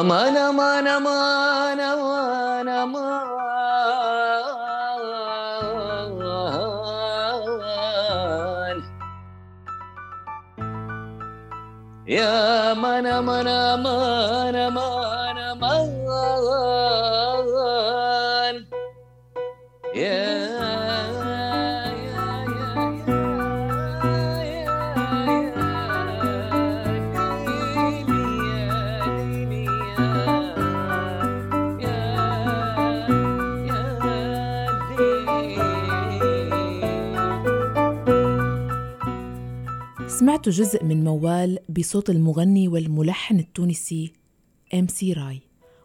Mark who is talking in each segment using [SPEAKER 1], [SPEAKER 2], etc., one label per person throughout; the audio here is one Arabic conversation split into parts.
[SPEAKER 1] أمان أمان أمان أمان أمان يا من من من
[SPEAKER 2] سمعتوا جزء من موال بصوت المغني والملحن التونسي ام سي راي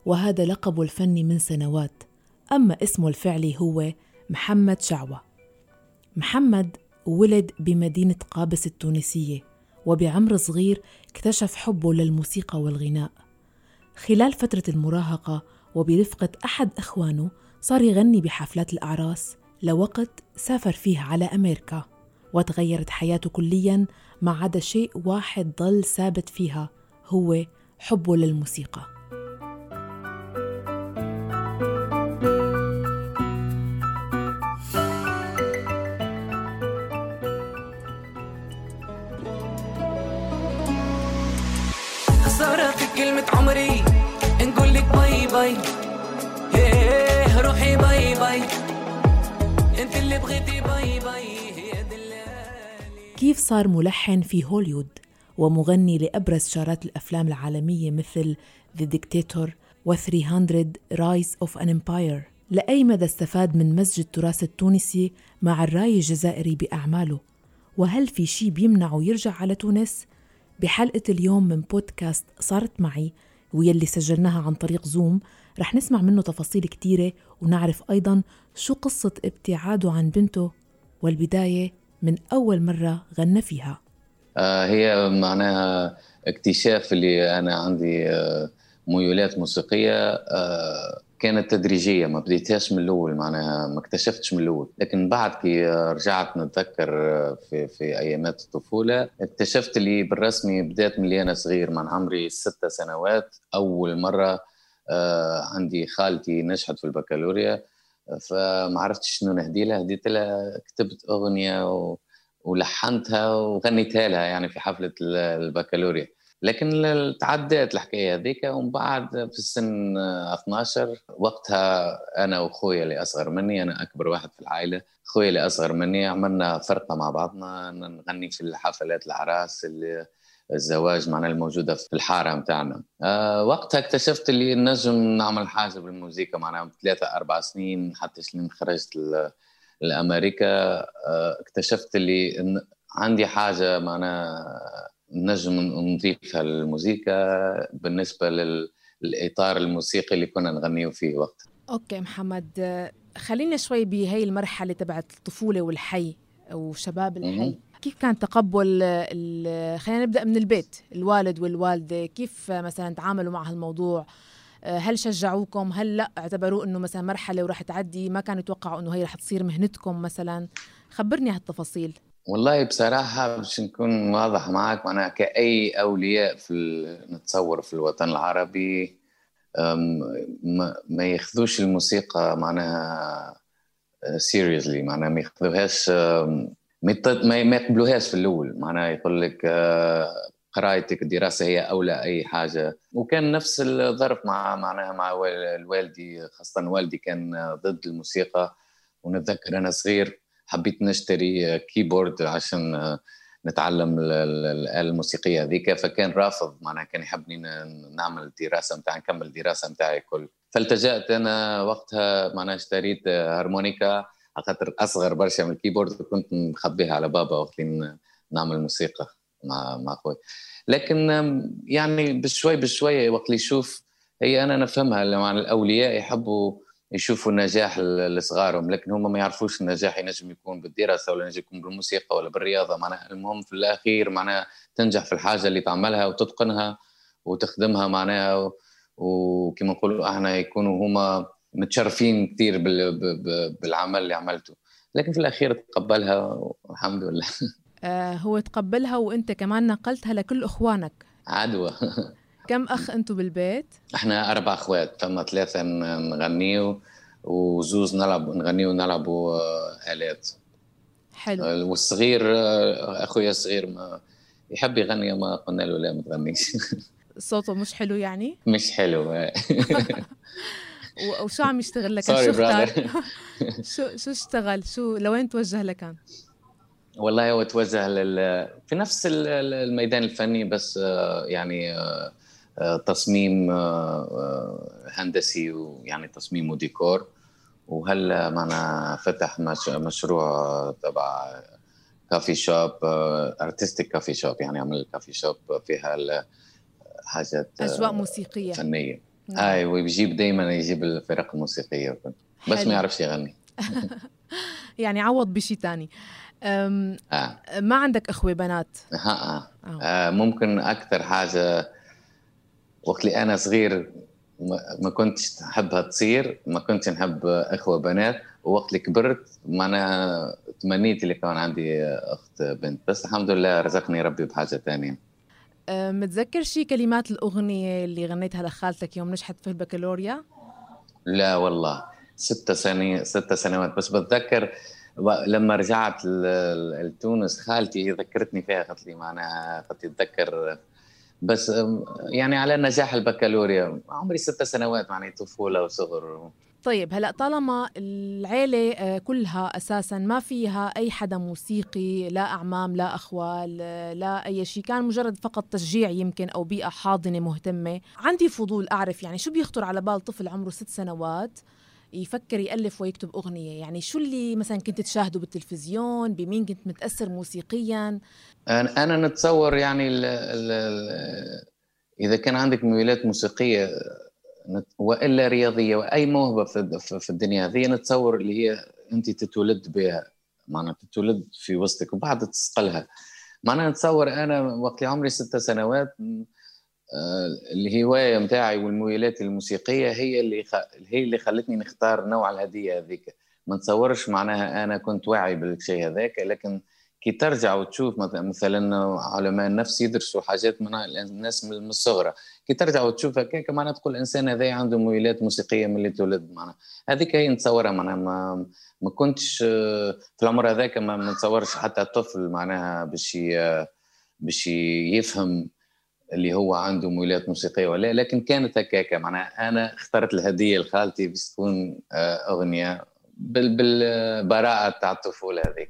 [SPEAKER 2] وهذا لقبه الفني من سنوات. أما اسمه الفعلي هو محمد شعوة. محمد ولد بمدينة قابس التونسية وبعمر صغير اكتشف حبه للموسيقى والغناء. خلال فترة المراهقة وبرفقة أحد إخوانه صار يغني بحفلات الأعراس لوقت سافر فيه على أمريكا. وتغيرت حياته كليا ما عدا شيء واحد ضل ثابت فيها هو حبه للموسيقى.
[SPEAKER 3] خسارة في كلمة عمري. نقول لك باي. باي روحي bye bye. انت اللي بغيتي bye.
[SPEAKER 2] كيف صار ملحن في هوليوود ومغني لأبرز شارات الأفلام العالمية مثل The Dictator و 300 Rise of an Empire لأي مدى استفاد من مزج التراث التونسي مع الراي الجزائري بأعماله؟ وهل في شي بيمنعه يرجع على تونس؟ بحلقة اليوم من بودكاست صارت معي ويلي سجلناها عن طريق زوم رح نسمع منه تفاصيل كتيرة ونعرف أيضا شو قصة ابتعاده عن بنته. والبداية من أول مرة غنى فيها.
[SPEAKER 1] آه، هي معناها اكتشاف اللي أنا عندي آه، ميولات موسيقية آه، كانت تدريجية ما بديتهاش من الأول معناها ما اكتشفتش من الأول. لكن بعد كي رجعت نتذكر في في أيامات الطفولة اكتشفت اللي بالرسمي بدأت من اللي أنا صغير من عمري ست سنوات. أول مرة عندي خالتي نجحت في البكالوريا. فما عرفتش شنو نهدي لها. هديت لها كتبت أغنية و... ولحنتها وغنيتها لها يعني في حفلة البكالوريا. لكن تعديت الحكاية هذيك ومن بعد في السن 12 وقتها أنا وأخويا اللي أصغر مني أنا أكبر واحد في العائلة أخويا اللي أصغر مني عملنا فرقة مع بعضنا نغني في الحفلات الاعراس اللي الزواج معنا الموجودة في الحارة متاعنا. أه وقتها اكتشفت اللي نجم نعمل حاجة بالموسيقى معناها ثلاثة أربع سنين حتى شلين خرجت لأمريكا. أه اكتشفت اللي عندي حاجة معناها نجم نضيفها للموسيقى بالنسبة للإطار الموسيقي اللي كنا نغنيه فيه وقتها.
[SPEAKER 2] أوكي محمد. خلينا شوي بهي المرحلة تبعت الطفولة والحي وشباب الحي. كيف كان تقبل خلينا نبدأ من البيت الوالد والوالدة كيف مثلا تعاملوا مع هالموضوع؟ هل شجعوكم؟ هل لا؟ اعتبروه إنه مثلا مرحلة وراح تعدي ما كانوا يتوقعوا إنه هي رح تصير مهنتكم مثلا. خبرني هالتفاصيل.
[SPEAKER 1] والله بصراحة باش نكون واضح معك معناها كأي أولياء في نتصور في الوطن العربي ما ياخذوش الموسيقى معناها سيريسلي معناها ما ياخذوهاش ما يقبلوهاش في الأول. معناها يقول لك قرايتك الدراسة هي أولى أي حاجة. وكان نفس الظرف مع معناها مع الوالدي. خاصة والدي كان ضد الموسيقى. ونتذكر أنا صغير حبيت نشتري keyboard عشان نتعلم الآلة الموسيقية هذيك. فكان رافض معناها كان يحبني نعمل الدراسة نتاعي نكمل الدراسة نتاعي كل فالتجأت أنا وقتها معناها اشتريت هارمونيكا. على خاطر أصغر برشا من ال keyboard كنت مخبيها على بابا وقت نعمل موسيقى مع مع أخوي. لكن يعني بشوي بشوي وقت اللي يشوف هي أنا نفهمها مع الأولياء يحبوا يشوفوا النجاح لصغارهم لكن هم ما يعرفوش النجاح ينجم يكون بالدراسة ولا ينجم يكون بالموسيقى ولا بالرياضة. معناها المهم في الأخير معناها تنجح في الحاجة اللي تعملها وتتقنها وتخدمها معناها وكما نقولوا أحنا يكونوا هما متشرفين كثير بالعمل اللي عملته. لكن في الأخير تقبلها والحمد لله.
[SPEAKER 2] آه هو تقبلها وأنت كمان نقلتها لكل إخوانك.
[SPEAKER 1] عدوى.
[SPEAKER 2] كم أخ أنتم بالبيت؟
[SPEAKER 1] إحنا أربع أخوات فما ثلاثة نغنيو وزوز نلعب نغنيو ونلعبوا آه، آلات.
[SPEAKER 2] حلو.
[SPEAKER 1] آه، والصغير أخويا الصغير ما يحب يغني ما قلنا له لا ما تغنيش.
[SPEAKER 2] صوته مش حلو يعني؟
[SPEAKER 1] مش حلو.
[SPEAKER 2] وشو عم يشتغل لك. شو اختار؟ شو شو اشتغل؟ شو لوين توجه لكان
[SPEAKER 1] والله هو توجه لل في نفس ال- ال- الميدان الفني بس آه، يعني آه، آه، تصميم آه، آه، هندسي ويعني تصميم وديكور. وهلا معنا فتح مش- مشروع تبع coffee shop artistic coffee shop يعني عمل coffee shop فيها حاجات
[SPEAKER 2] أجواء موسيقية.
[SPEAKER 1] فنية.
[SPEAKER 2] نعم.
[SPEAKER 1] اي ويجيب دائما يجيب الفرق الموسيقية بس
[SPEAKER 2] حلو.
[SPEAKER 1] ما يعرفش يغني
[SPEAKER 2] يعني عوض بشي تاني أم،
[SPEAKER 1] آه
[SPEAKER 2] ما عندك أخوة بنات
[SPEAKER 1] ها آه.
[SPEAKER 2] آه.
[SPEAKER 1] آه، ممكن أكثر حاجة وقت اللي أنا صغير ما- كنتش أحبها تصير ما كنتش نحب أخوة بنات ووقت اللي كبرت معناها تمنيت اللي كان عندي أخت بنت بس الحمد لله رزقني ربي بحاجة
[SPEAKER 2] ثانية متذكر شي كلمات الأغنية اللي غنيتها لخالتك يوم نجحت في البكالوريا؟
[SPEAKER 1] لا والله ست سنين ست سنوات. بس بتذكر لما رجعت لتونس خالتي ذكرتني فيها قالت لي معناها قلت تتذكر. بس يعني على نجاح البكالوريا. عمري ست سنوات يعني طفولة وصغر
[SPEAKER 2] طيب هلأ طالما العيلة آه، كلها أساسا ما فيها أي حدا موسيقي لا أعمام لا أخوال آه، لا أي شيء كان مجرد فقط تشجيع يمكن أو بيئة حاضنة مهتمة. عندي فضول أعرف يعني شو بيخطر على بال طفل عمره ست سنوات يفكر يألف ويكتب أغنية؟ يعني شو اللي مثلا كنت تشاهده بالتلفزيون؟ بمين كنت متأثر موسيقيا؟
[SPEAKER 1] أنا نتصور يعني ال ال ال إذا كان عندك ميولات موسيقية نت- وإلا رياضية وأي موهبة في الدنيا هذه نتصور اللي هي أنت تتولد بها معناها تتولد في وسطك وبعد تصقلها معناها نتصور أنا وقت عمري ست سنوات آه، الهواية متاعي والميولات الموسيقية هي اللي. هي اللي خلتني نختار نوع الهدية هذيك ما نتصورش معناها أنا كنت واعي بالشيء هذاك لكن كي ترجع وتشوف مث- مثلا علماء النفس يدرسوا حاجات من الناس من الصغرى. كي ترجع وتشوف هكاك معناها تقول الإنسان هذا عنده ميولات موسيقية من اللي تولد معناها. هذيك هي نتصورها معناها. ما ما كنتش آه، في العمر هذاك ما نتصورش حتى طفل معناها باش باش يفهم اللي هو عنده ميولات موسيقية ولا لا، لكن كانت هكاك معناها. أنا اخترت الهدية لخالتي باش تكون آه، أغنية بال- بالبراءة تاع الطفولة هذيك.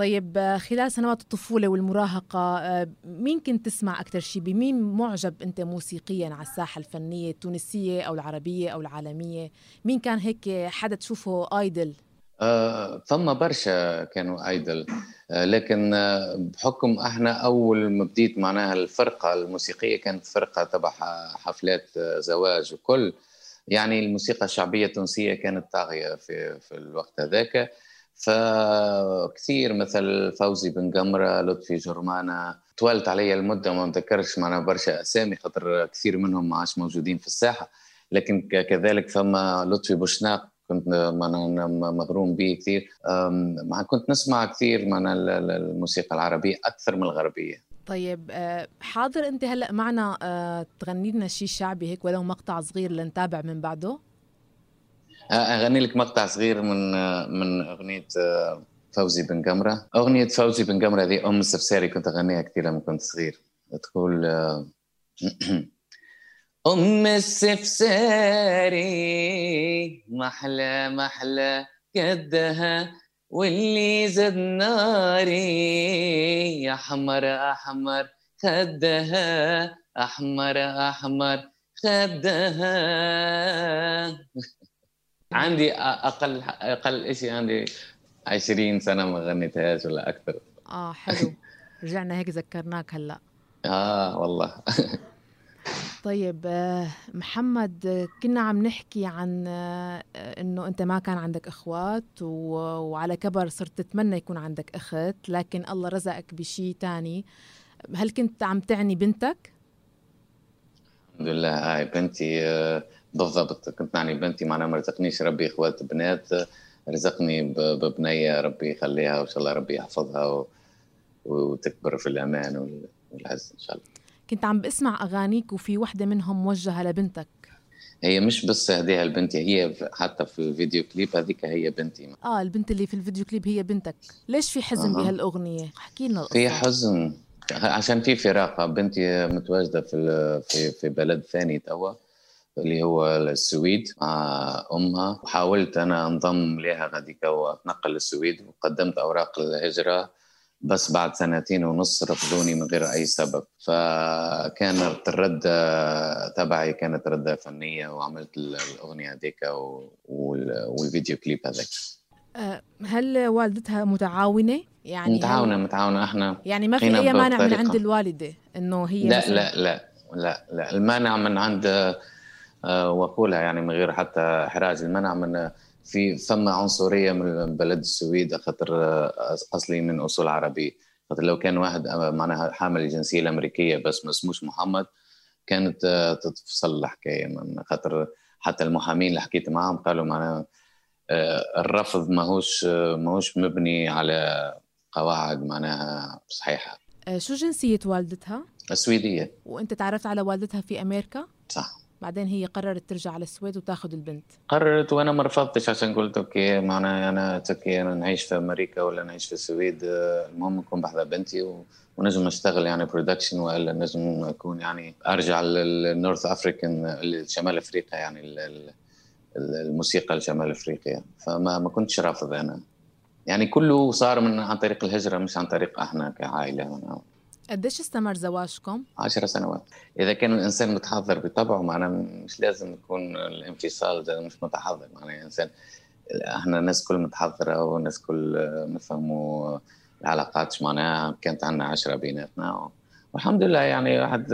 [SPEAKER 2] طيب آه، خلال سنوات الطفولة والمراهقة آه، مين كنت تسمع أكثر شيء بمين معجب أنت موسيقيا على الساحة الفنية التونسية أو العربية أو العالمية؟ مين كان هيك حدا تشوفه آيدل؟
[SPEAKER 1] آه، ثم برشا كانوا آيدل. آه، لكن آه، بحكم إحنا أول ما بديت معناها الفرقة الموسيقية كانت فرقة تبع حفلات زواج وكل. يعني الموسيقى الشعبية التونسية كانت طاغية في في الوقت هذاك. فكثير مثل فوزي بن قمره لطفي جرمانة. طولت علي المدة ما نتذكرش معناها برشا أسامي خاطر كثير منهم ما عادش موجودين في الساحة. لكن كذلك ثم لطفي بوشناق كنت مغروم به كثير. مع كنت نسمع كثير من الموسيقى العربية أكثر من الغربية.
[SPEAKER 2] طيب آه، حاضر أنت هلأ معنا آه، تغني لنا شيء شعبي هيك ولو مقطع صغير لنتابع من بعده؟
[SPEAKER 1] أغني لك مقطع صغير من من أغنية فوزي بن قمرة. أغنية فوزي بن قمرة هذه أم السفساري كنت أغنيها كثير لما كنت صغير. تقول أم السفساري محلى محلى قدها واللي زد ناري يا أحمر أحمر خدها أحمر أحمر خدها. عندي أقل أقل شيء عندي 20 سنة ما غنيتهاش ولا أكثر.
[SPEAKER 2] آه حلو. رجعنا هيك ذكرناك هلأ.
[SPEAKER 1] آه والله.
[SPEAKER 2] طيب آه، محمد كنا عم نحكي عن آه، إنه أنت ما كان عندك أخوات وعلى كبر صرت تتمنى يكون عندك أخت لكن الله رزقك بشيء تاني. هل كنت عم تعني بنتك؟
[SPEAKER 1] الحمد لله. هاي بنتي آه، بالضبط. كنت معني بنتي معناها ما رزقنيش ربي إخوات بنات آه، رزقني ببنية ربي يخليها وإن شاء الله ربي يحفظها و... وتكبر في الأمان وال- والعز إن شاء الله.
[SPEAKER 2] كنت عم بسمع أغانيك وفي وحدة منهم موجهة لبنتك.
[SPEAKER 1] هي مش بس هديها لبنتي هي حتى في الفيديو كليب هذيك هي بنتي.
[SPEAKER 2] آه البنت اللي في الفيديو كليب هي بنتك. ليش في حزن
[SPEAKER 1] أها.
[SPEAKER 2] بهالأغنية؟ احكي لنا
[SPEAKER 1] في
[SPEAKER 2] القصة.
[SPEAKER 1] حزن. عشان في فراق بنتي متواجدة في في في بلد ثاني توا. اللي هو السويد. مع أمها. وحاولت أنا أنضم لها غاديك وأتنقل للسويد. وقدمت أوراق الهجرة. بس بعد سنتين ونص رفضوني من غير أي سبب. فكانت الرده تبعي كانت رده فنية. وعملت الأغنية هذيك والفيديو كليب هذاك.
[SPEAKER 2] آه، هل والدتها متعاونة؟ يعني متعاونة
[SPEAKER 1] متعاونة. إحنا
[SPEAKER 2] يعني ما في أي مانع من. عند الوالدة إنه هي
[SPEAKER 1] لا لا لا لا لا. المانع من عند وأقولها يعني من غير حتى احراج المنع من في ثم عنصرية من بلد السويد خاطر آه، أصلي من أصول عربية. خاطر لو كان واحد آه، معناها حامل الجنسية الأمريكية بس ما اسموش محمد كانت آه، تتفصل الحكاية. من خاطر حتى المحامين اللي حكيت معهم قالوا معناها آه، الرفض ماهوش آه، ماهوش مبني على قواعد معناها صحيحة.
[SPEAKER 2] آه، شو جنسية والدتها؟
[SPEAKER 1] السويديه
[SPEAKER 2] وأنت تعرفت على والدتها في أمريكا؟
[SPEAKER 1] صح.
[SPEAKER 2] بعدين هي قررت ترجع على السويد وتاخذ البنت.
[SPEAKER 1] قررت وأنا ما رفضتش عشان قلت okay معناها أنا okay أنا نعيش في أمريكا ولا نعيش في السويد. المهم نكون بحذا بنتي و... ونجم أشتغل يعني production والا نجم أكون يعني أرجع لل North African شمال أفريقيا يعني ال- ال- ال- الموسيقى لشمال أفريقيا. فما ما كنتش رافض أنا. يعني كله صار من عن طريق الهجرة مش عن طريق إحنا كعائله أنا
[SPEAKER 2] قديش استمر زواجكم؟
[SPEAKER 1] عشر سنوات. إذا كان الإنسان متحضر بطبعه معناه مش لازم يكون الانفصال مش متحضر. معناه الإنسان إحنا الناس كل متحضرة والناس كل نفهموا العلاقات معناها كانت عندنا عشرة بيناتنا. والحمد لله يعني واحد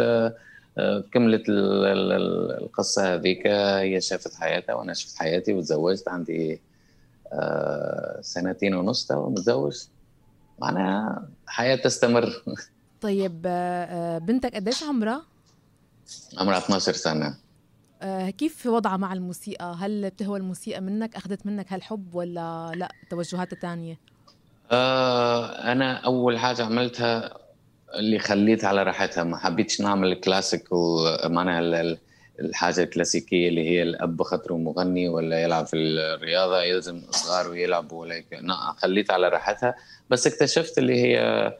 [SPEAKER 1] آه، كملت ال- ال- ال- القصة هذيك. هي شافت حياتها وأنا شفت حياتي وتزوجت عندي آه، سنتين ونص متزوج. معناها حياة تستمر.
[SPEAKER 2] طيب آه، آه، بنتك قديش عمرها؟
[SPEAKER 1] عمرها 12 سنة.
[SPEAKER 2] آه، كيف وضعها مع الموسيقى؟ هل بتهوى الموسيقى منك؟ أخذت منك هالحب ولا لا؟ توجهاتها تانية.
[SPEAKER 1] آه أنا أول حاجة عملتها اللي خليت على راحتها ما حبيتش نعمل كلاسيك ومعناها ال- ال- الحاجة الكلاسيكية اللي هي الأب خاطره مغني ولا يلعب في الرياضة يلزم صغار ويلعبوا ولا. لا خليت على راحتها. بس اكتشفت اللي هي آه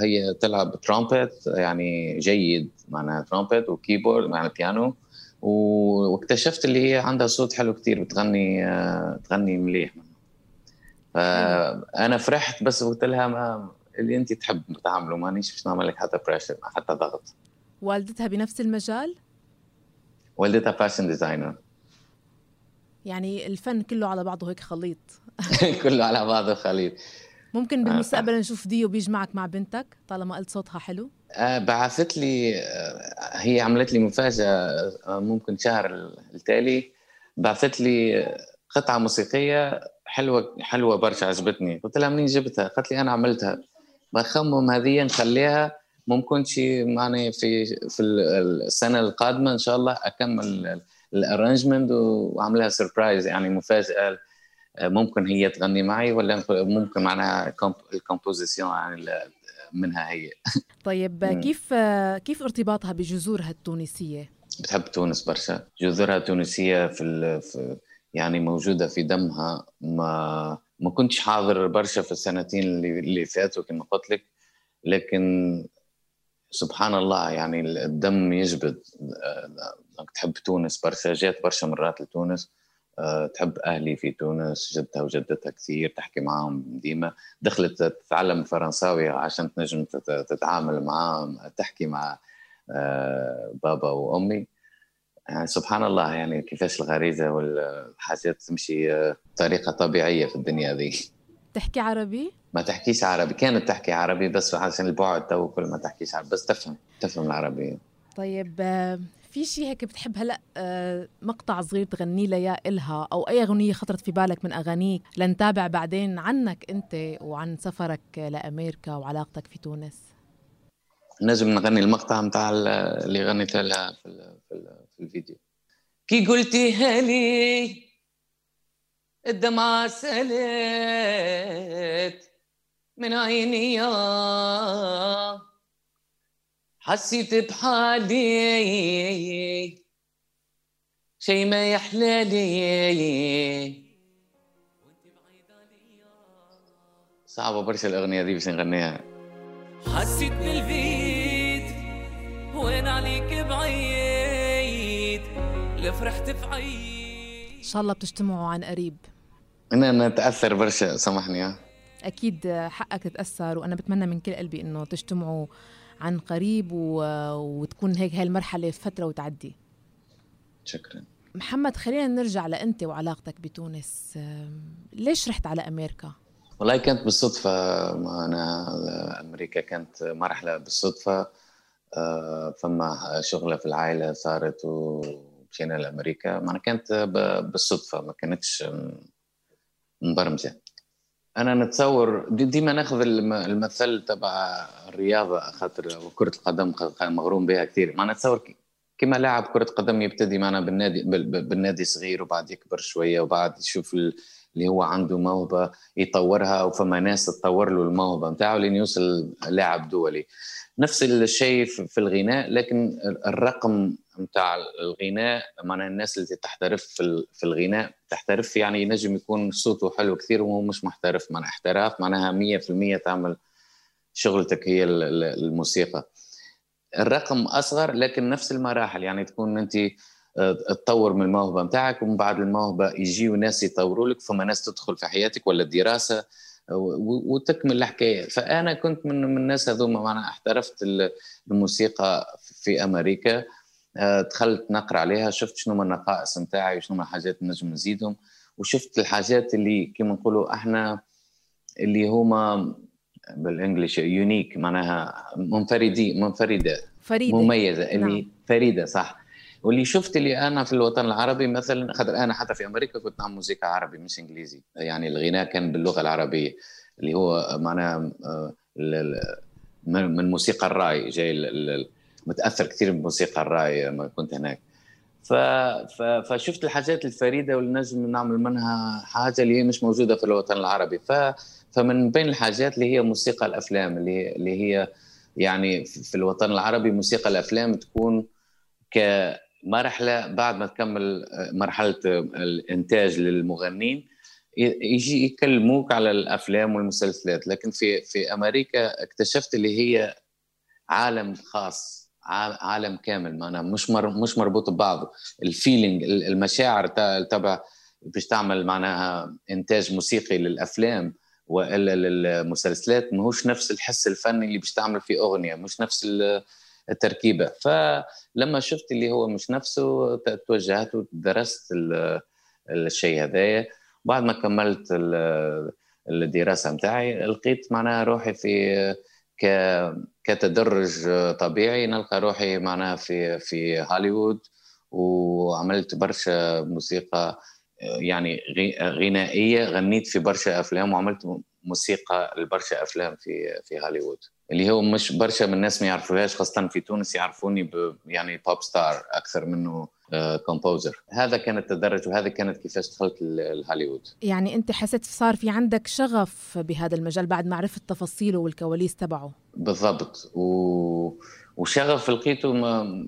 [SPEAKER 1] هي تلعب ترومبت يعني جيد معناها trumpet و keyboard مع البيانو و- واكتشفت اللي هي عندها صوت حلو كتير بتغني آه تغني مليح. فأنا فرحت بس قلت لها ما اللي انت تحب تعمله مانيش باش نعمل لك حتى pressure حتى ضغط.
[SPEAKER 2] والدتها بنفس المجال؟
[SPEAKER 1] والدتها fashion designer
[SPEAKER 2] يعني الفن كله على بعضه هيك خليط.
[SPEAKER 1] كله على بعضه خليط.
[SPEAKER 2] ممكن بالمستقبل نشوف ديو بيجمعك مع بنتك طالما قلت صوتها حلو؟
[SPEAKER 1] آه، بعثت لي آه، هي عملت لي مفاجأة آه، ممكن شهر التالي. بعثت لي قطعة موسيقية حلوة حلوة برشا عجبتني. قلت لها منين جبتها؟ قالت لي أنا عملتها. بخمم هذه نخليها ممكن شي معني في في السنة القادمة إن شاء الله أكمل ال arrangement وأعملها surprise يعني مفاجأة. ممكن هي تغني معي ولا ممكن معناها ال composition يعني منها هي.
[SPEAKER 2] طيب. كيف كيف ارتباطها بجذورها التونسية؟
[SPEAKER 1] بتحب تونس برشا. جذورها التونسية في, ال... في يعني موجودة في دمها. ما ما كنتش حاضر برشا في السنتين اللي, اللي فاتوا كما قلت لك لكن سبحان الله يعني الدم يجبد. انك تحب تونس برشا. جات برشا مرات لتونس. تحب أهلي في تونس جدها وجدتها كثير تحكي معاهم ديما. دخلت تتعلم فرنساوي عشان تنجم تتعامل معاهم تحكي مع أه بابا وأمي. يعني سبحان الله يعني كيفاش الغريزة والحاجات تمشي بطريقة طبيعية في الدنيا ذي
[SPEAKER 2] تحكي عربي؟
[SPEAKER 1] ما تحكيش عربي. كانت تحكي عربي بس عشان البعد تو كل ما تحكيش عربي بس تفهم تفهم العربية.
[SPEAKER 2] طيب في شيء هيك بتحب هلا مقطع صغير تغني لها إلها أو أي أغنية خطرت في بالك من أغانيك لنتابع بعدين عنك أنت وعن سفرك لأمريكا وعلاقتك في تونس؟
[SPEAKER 1] نجم نغني المقطع متاع اللي غنيت لها في, في, ال في الفيديو. كي قلتيها لي الدمعة سالت من عيني حسيت بحالي. شي ما يحلالي صعبة برشا الأغنية دي باش نغنيها.
[SPEAKER 3] حسيت بالفيد وين عليك بعيد؟ لفرحت في عيد.
[SPEAKER 2] إن شاء الله بتجتمعوا عن قريب.
[SPEAKER 1] أنا نتأثر برشا سامحني ها
[SPEAKER 2] أكيد حقك تتاثر وأنا بتمنى من كل قلبي إنه تجتمعوا عن قريب و... وتكون هيك هاي المرحله فترة وتعدي.
[SPEAKER 1] شكرا.
[SPEAKER 2] محمد خلينا نرجع لأنت وعلاقتك بتونس. ليش رحت على أمريكا؟
[SPEAKER 1] والله كانت بالصدفة ما أنا أمريكا كانت مرحلة بالصدفة. آه، فما شغلة في العائلة صارت ومشينا لأمريكا. ما أنا كانت بالصدفة ما كانتش مبرمجة. أنا نتصور دي- ديما ناخذ الم- المثل تبع الرياضة خاطر كرة القدم مغروم بها كثير. ما نتصور كما لاعب كرة قدم يبتدي معنا بالنادي بال- بال- بالنادي صغير وبعد يكبر شوية وبعد يشوف ال- اللي هو عنده موهبة يطورها وفما ناس تطور له الموهبة نتاعه لين يوصل لاعب دولي. نفس الشيء في الغناء لكن الرقم نتاع الغناء معناها الناس اللي تحترف في ال- في الغناء تحترف يعني ينجم يكون صوته حلو كثير وهو مش محترف معناها احتراف معناها 100% تعمل شغلتك هي ال- ال- الموسيقى. الرقم أصغر لكن نفس المراحل يعني تكون أنت آه، تطور من الموهبة نتاعك ومن بعد الموهبة يجيوا ناس يطوروا لك فما ناس تدخل في حياتك ولا الدراسة آه، وتكمل الحكاية. فأنا كنت من الناس هذوما معناها احترفت ال- الموسيقى في أمريكا. دخلت نقرأ عليها شفت شنو من النقائص نتاعي وشنو من الحاجات اللي نجم نزيدهم وشفت الحاجات اللي كما نقولوا إحنا اللي هما بالانجلش يونيك معناها منفردين منفردة
[SPEAKER 2] فريدة
[SPEAKER 1] مميزة اللي
[SPEAKER 2] نعم.
[SPEAKER 1] نعم. فريدة صح واللي شفت اللي أنا في الوطن العربي مثلا خاطر أنا حتى في أمريكا كنت نعمل موسيقى عربي مش إنجليزي يعني الغناء كان باللغة العربية اللي هو معناها آه، من موسيقى الرأي جاي متأثر كثير من موسيقى الراي لما كنت هناك. ف... ف... فشفت الحاجات الفريدة واللي نجم نعمل منها حاجة اللي هي مش موجودة في الوطن العربي. ف... فمن بين الحاجات اللي هي موسيقى الأفلام اللي اللي هي يعني في الوطن العربي موسيقى الأفلام تكون كمرحلة بعد ما تكمل مرحلة الإنتاج للمغنين يجي يكلموك على الأفلام والمسلسلات. لكن في في أمريكا اكتشفت اللي هي عالم خاص. عالم كامل. معناها مش مر مش مربوط ببعضه الفيلينج المشاعر تبع باش تعمل معناها إنتاج موسيقي للأفلام وإلا للمسلسلات ماهوش نفس الحس الفني اللي باش تعمل فيه أغنية مش نفس ال- التركيبة. فلما شفت اللي هو مش نفسه توجهت ودرست ال- الشيء هذايا. بعد ما كملت ال- الدراسة نتاعي لقيت معناها روحي في كتدرج طبيعي نلقى روحي معناها في في هوليوود وعملت برشا موسيقى يعني غنائية غنيت في برشا أفلام وعملت موسيقى لبرشا أفلام في في هوليوود. اللي هو مش برشا من الناس ما يعرفوهاش خاصة في تونس يعرفوني ب يعني pop star أكثر منه كومبوزر هذا كان التدرج وهذا كانت كيفاش دخلت لهوليوود
[SPEAKER 2] يعني أنت حسيت صار في عندك شغف بهذا المجال بعد ما عرفت تفاصيله والكواليس تبعه؟
[SPEAKER 1] بالضبط. و... وشغف لقيته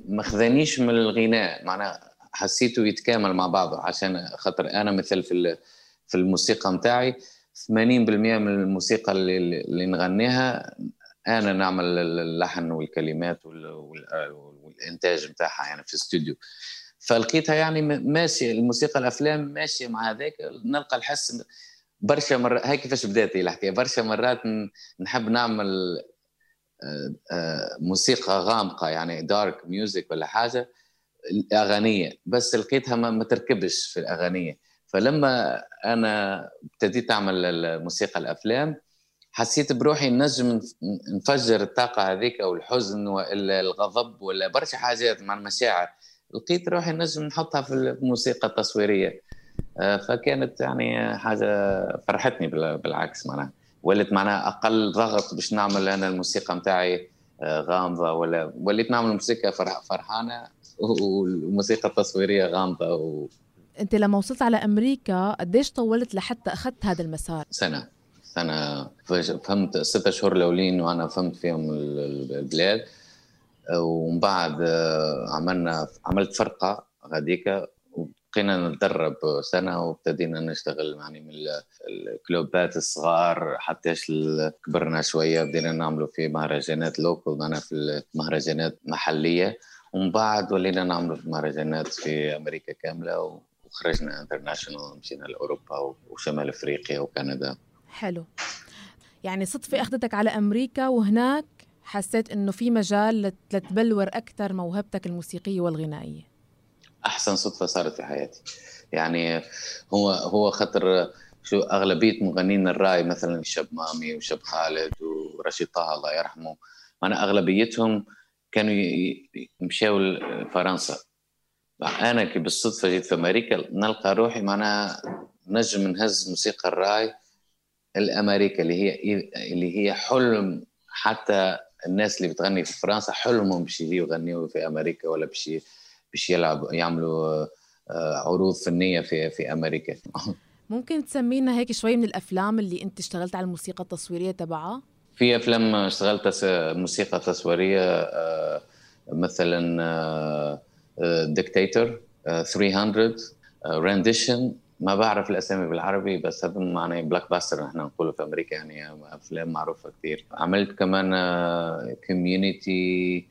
[SPEAKER 1] ما خذانيش من الغناء. معناها حسيته يتكامل مع بعضه عشان خاطر أنا مثل في ال- في الموسيقى نتاعي 80% من الموسيقى اللي, اللي نغنيها أنا نعمل اللحن والكلمات وال... وال... والإنتاج نتاعها يعني في الاستوديو فلقيتها يعني ماشية الموسيقى الأفلام ماشية مع هذاك نلقى الحس برشا مرات هاي كيفاش بدات الحكاية برشا مرات نحب نعمل آه، آه، موسيقى غامقة يعني دارك ميوزك ولا حاجة اغانيه بس لقيتها ما, تركبش في الأغانية. فلما أنا ابتديت أعمل الموسيقى الأفلام حسيت بروحي نجم نف- نفجر الطاقة هذيك أو الحزن ولا الغضب ولا برشا حاجات مع المشاعر لقيت روحي نجم نحطها في الموسيقى التصويريه آه، فكانت يعني حاجة فرحتني بال- بالعكس معناها. ولت معناها أقل ضغط باش نعمل أنا الموسيقى نتاعي آه، غامضة ولا وليت نعمل موسيقى فرح فرحانة والموسيقى التصويرية غامضة وسنه
[SPEAKER 2] أنت لما وصلت على أمريكا قديش طولت لحتى أخذت هذا المسار؟
[SPEAKER 1] سنه فهمت ستة شهور الأولين وأنا فهمت فيهم ال- ال- البلاد. ومن بعد عملنا عملت فرقة غاديكا بقينا نتدرب سنة وابتدينا نشتغل يعني من الكلوبات الصغار حتى كبرنا شوية بدينا نعملوا في مهرجانات local معنا في مهرجانات محلية. ومن بعد ولينا نعملوا في مهرجانات في أمريكا كاملة. وخرجنا international مشينا لأوروبا وشمال أفريقيا وكندا.
[SPEAKER 2] حلو. يعني صدفة أخذتك على أمريكا وهناك حسيت إنه في مجال لتبلور أكثر موهبتك الموسيقية والغنائية.
[SPEAKER 1] أحسن صدفة صارت في حياتي. يعني هو هو خطر شو أغلبية مغنين الرأي مثلا شاب مامي وشاب خالد ورشيد طه الله يرحمه أنا أغلبيتهم كانوا يمشوا فرنسا أنا كي بالصدفة جيت في أمريكا نلقى روحي معناها نجم نهز موسيقى الرأي الأمريكا اللي هي اللي هي حلم حتى الناس اللي بتغني في فرنسا حلمهم باش يجيو يغنيوا في أمريكا ولا باش باش يلعبوا يعملوا آه، عروض فنية في في أمريكا.
[SPEAKER 2] ممكن تسمينا هيك شوي من الأفلام اللي أنت اشتغلت على الموسيقى التصويرية تبعها؟
[SPEAKER 1] في أفلام اشتغلت موسيقى تصويرية آه، مثلا Dictator 300 Rendition ما بعرف الأسامي بالعربي بس هذا معناه blockbuster نحن نقوله في أمريكا يعني أفلام معروفة كثير عملت كمان community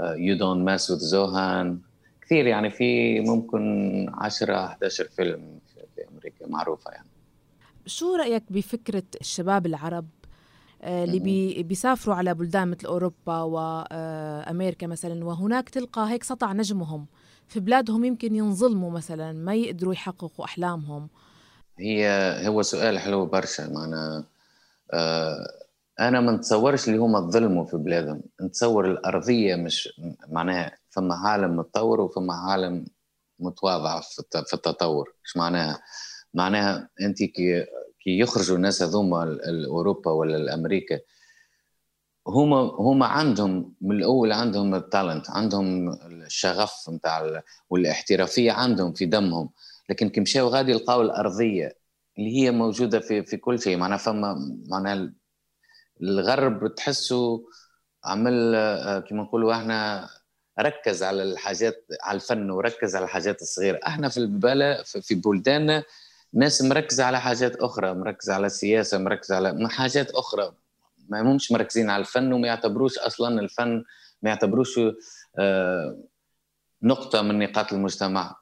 [SPEAKER 1] You Don't Mess with Zohan كثير يعني في ممكن 10 11 فيلم في أمريكا معروفة يعني.
[SPEAKER 2] شو رأيك بفكرة الشباب العرب؟ اللي بي بيسافروا على بلدان مثل أوروبا وامريكا آه، مثلا وهناك تلقى هيك سطع نجمهم في بلادهم يمكن ينظلموا مثلا ما يقدروا يحققوا أحلامهم.
[SPEAKER 1] هي هو سؤال حلو برشا. معنا آه أنا ما نتصورش اللي هما ظلموا في بلادهم. نتصور الأرضية مش معناها فما عالم متطور وفما عالم متواضع في التطور. إيش معناها؟ معناها أنت كي كي يخرجوا الناس هذوما الاوروبا ولا الأمريكا هما هما عندهم من الأول عندهم التالنت عندهم الشغف نتاع والاحترافية عندهم في دمهم. لكن كي مشاو غادي يلقاو الأرضية اللي هي موجودة في في كل شيء معناها فما معناها الغرب تحسه عمل آه، كما نقولوا إحنا ركز على الحاجات على الفن وركز على الحاجات الصغيرة. إحنا في البلد في بلداننا ناس مركزة على حاجات أخرى مركزة على السياسة مركزة على حاجات أخرى. ما همش مركزين على الفن وما يعتبروش أصلا الفن ما يعتبروش آه، نقطة من نقاط المجتمع.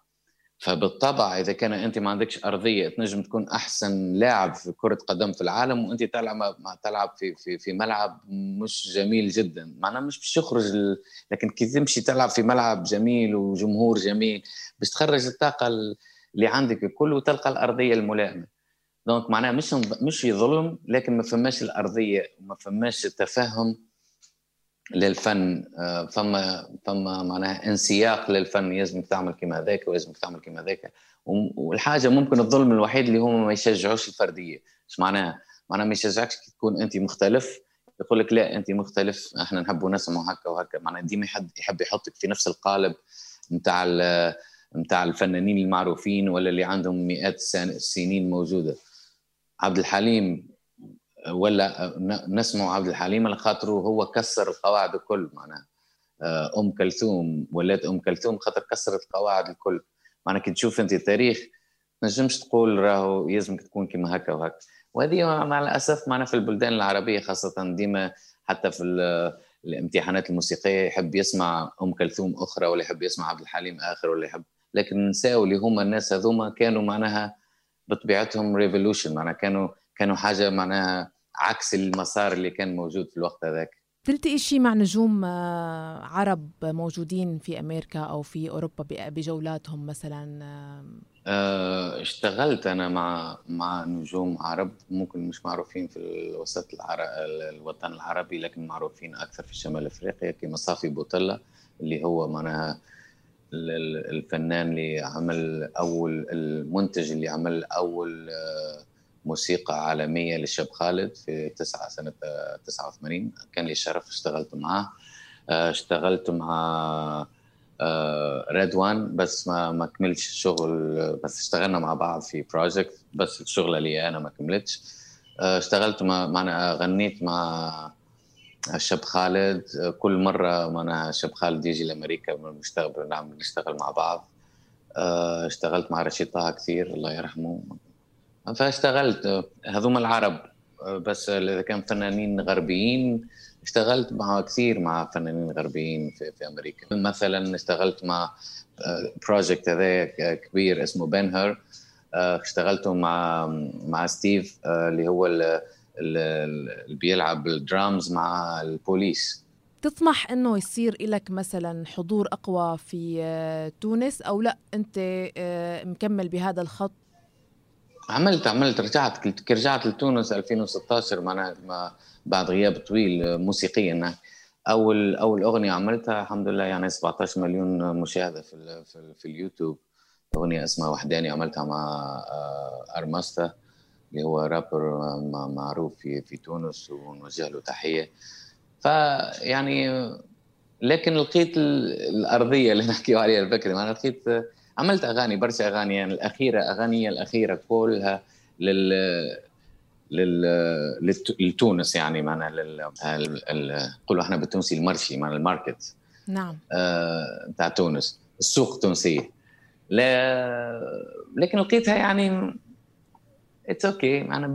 [SPEAKER 1] فبالطبع إذا كان أنت ما عندكش أرضية تنجم تكون أحسن لاعب في كرة قدم في العالم وأنت تلعب تلعب في في في ملعب مش جميل جدا. معناها مش باش يخرج ال... لكن كي تمشي تلعب في ملعب جميل وجمهور جميل باش تخرج الطاقة اللي عندك الكل وتلقى الأرضية الملائمة. دونك معناها مش مش ظلم لكن ما فماش الأرضية وما فماش التفهم للفن آه، فما فما معناها انسياق للفن يلزمك تعمل كما هذاك ويلزمك تعمل كما هذاك والحاجة ممكن الظلم الوحيد اللي هم ما يشجعوش الفردية. إيش معناها؟ معناها ما يشجعكش تكون أنت مختلف. يقول لك لا أنت مختلف إحنا نحبوا نسمع هكا وهكا. معناها ديما يحب يحب يحطك في نفس القالب نتاع نتاع الفنانين المعروفين ولا اللي عندهم مئات السنين موجودة. عبد الحليم ولا نسمع عبد الحليم على خاطر هو كسر القواعد الكل معناها آه، أم كلثوم ولات أم كلثوم خاطر كسرت القواعد الكل. معناها كي تشوف أنت التاريخ تنجمش تقول راهو يلزمك تكون كما هكا وهكا. وهذه مع الأسف معنا في البلدان العربية خاصة ديما حتى في الامتحانات الموسيقية يحب يسمع أم كلثوم أخرى ولا يحب يسمع عبد الحليم آخر ولا يحب لكن النساء اللي هما الناس هذوما كانوا معناها بطبيعتهم ريفولوشن معناها كانوا كانوا حاجة معناها عكس المسار اللي كان موجود في الوقت هذاك.
[SPEAKER 2] تلتقي شيء مع نجوم آه، عرب موجودين في أمريكا أو في أوروبا بجولاتهم مثلا
[SPEAKER 1] آه، اشتغلت أنا مع مع نجوم عرب ممكن مش معروفين في الوسط العرب الوطن العربي لكن معروفين أكثر في شمال أفريقيا كما صافي بوطله اللي هو معناها الفنان اللي عمل أول المنتج اللي عمل أول آه، موسيقى عالمية للشاب خالد في تسعة سنة 89 كان لي الشرف اشتغلت معاه. آه، اشتغلت مع ريدوان آه، بس ما ما كملتش الشغل بس اشتغلنا مع بعض في project بس الشغلة لي أنا ما كملتش. اشتغلت مع معنا غنيت مع الشاب خالد كل مرة معناها الشاب خالد يجي لأمريكا بنشتغل نعم نشتغل مع بعض. آه، اشتغلت مع رشيد طه كثير الله يرحمه. فاشتغلت هذوما العرب. بس إذا كان فنانين غربيين اشتغلت مع كثير مع فنانين غربيين في, في أمريكا. مثلا اشتغلت مع بروجكت هذا كبير اسمه بنهر اشتغلته مع مع ستيف اللي هو اللي بيلعب الدرامز مع البوليس.
[SPEAKER 2] تطمح إنه يصير لك مثلا حضور أقوى في آه، تونس أو لأ؟ أنت آه، مكمل بهذا الخط؟
[SPEAKER 1] عملت عملت. رجعت رجعت لتونس 2016 معناها بعد غياب طويل موسيقيا. أول أول أغنية عملتها الحمد لله يعني 17 مليون مشاهدة في في, في اليوتيوب. أغنية اسمها وحداني عملتها مع آه، ارماستا اللي هو رابر معروف في في تونس ونوجه له تحية. فيعني لكن لقيت الأرضية اللي نحكي عليها البكري أنا لقيت عملت أغاني برشا أغاني. يعني الأخيرة اغاني الأخيرة كلها لل لل لتونس يعني. معنا لل نقولوا إحنا بالتونسي ال marché معنا ال market.
[SPEAKER 2] نعم.
[SPEAKER 1] آه تونس. السوق التونسيه لا لكن لقيتها يعني it's okay. أنا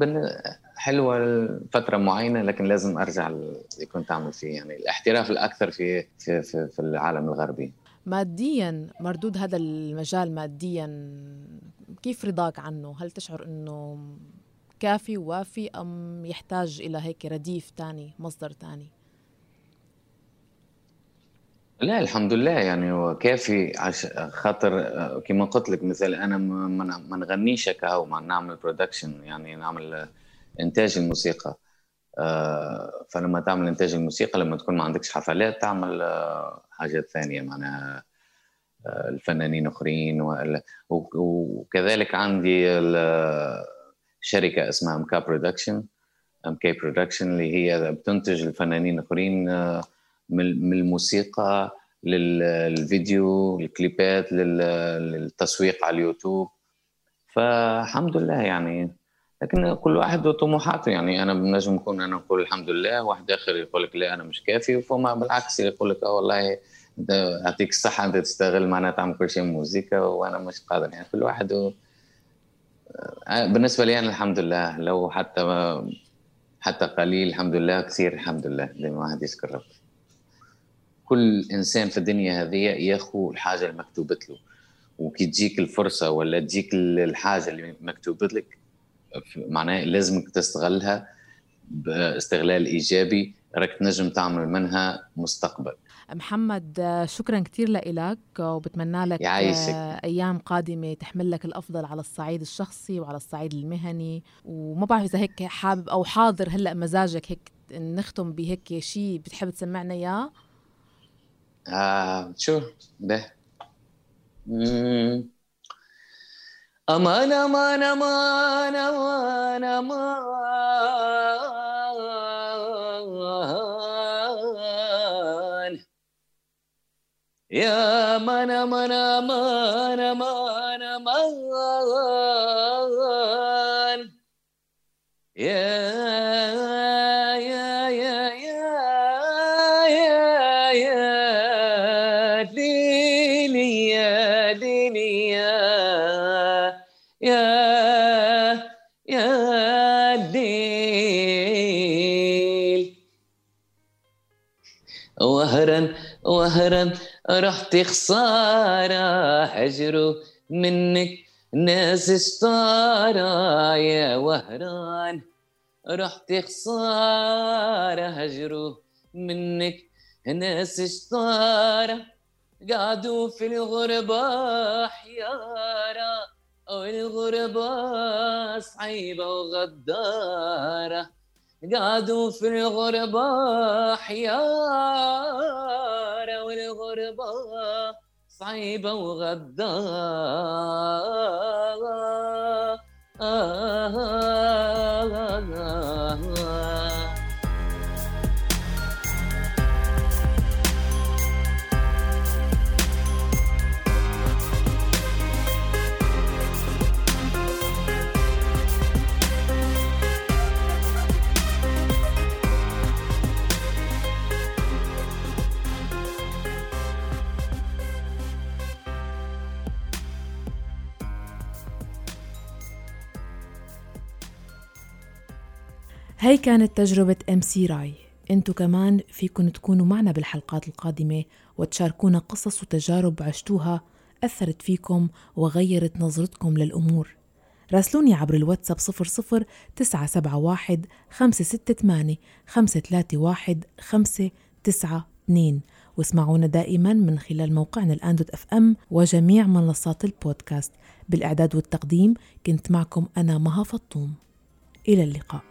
[SPEAKER 1] حلوة لفترة معينة لكن لازم أرجع اللي كنت أعمل فيه يعني الاحتراف الأكثر في في في, في العالم الغربي
[SPEAKER 2] ماديا مردود هذا المجال ماديا كيف رضاك عنه؟ هل تشعر إنه كافي ووافي أم يحتاج إلى هيك رديف ثاني مصدر ثاني؟
[SPEAKER 1] لا الحمد لله يعني هو كافي عش خاطر كما قلت لك مثال أنا ما نغنيش هكا ما نعمل production يعني نعمل إنتاج الموسيقى. آه، فلما تعمل إنتاج الموسيقى لما تكون ما عندكش حفلات تعمل آه، حاجات ثانية معناها آه، الفنانين أخرين وكذلك عندي شركة اسمها MK Production MK Production اللي هي بتنتج الفنانين الاخرين من الموسيقى للفيديو الكليبات للتسويق على اليوتيوب. فالحمد لله يعني. لكن كل واحد وطموحاته يعني. أنا بنجم نكون أنا نقول الحمد لله. واحد آخر يقول لك لا أنا مش كافي. فما بالعكس يقول لك آه والله يعطيك الصحة أنت تستغل معناها تعمل كل شيء موسيقى وأنا مش قادر. يعني كل واحد و... آه، بالنسبة لي أنا الحمد لله. لو حتى حتى قليل الحمد لله. كثير الحمد لله دائما واحد يشكر ربي. كل إنسان في الدنيا هذه ياخذ الحاجة اللي مكتوبت له. وكي تجيك الفرصة ولا تجيك الحاجة اللي مكتوبت لك معناه لازمك تستغلها باستغلال إيجابي راك تنجم تعمل منها مستقبل.
[SPEAKER 2] محمد شكرا كثير لك وبتمنى لك يعيشك. أيام قادمة تحمل لك الأفضل على الصعيد الشخصي وعلى الصعيد المهني. وما بعرف إذا هيك حابب أو حاضر هلأ مزاجك هيك نختم بهيك شيء بتحب تسمعنا
[SPEAKER 1] إياه. Ah, sure, there. Mm. Aman, aman, aman, aman, aman. Ya aman, aman, aman. رحت خسارة حجروا منك ناس اشطارة يا وهران. رحت خسارة هجروا منك ناس اشطارة قعدوا في الغربة حيارة والغربة صعيبة وغدارة. قعدوا في الغربة حيارة والغربة صعيبة وغدارة
[SPEAKER 2] هاي كانت تجربة إم سي راي. إنتو كمان فيكن تكونوا معنا بالحلقات القادمة وتشاركونا قصص وتجارب عشتوها أثرت فيكم وغيرت نظرتكم للأمور. راسلوني عبر الواتساب 00 971 568 531 592 واسمعونا دائما من خلال موقعنا الآن dot FM وجميع منصات البودكاست. بالإعداد والتقديم كنت معكم أنا مها فطوم. إلى اللقاء.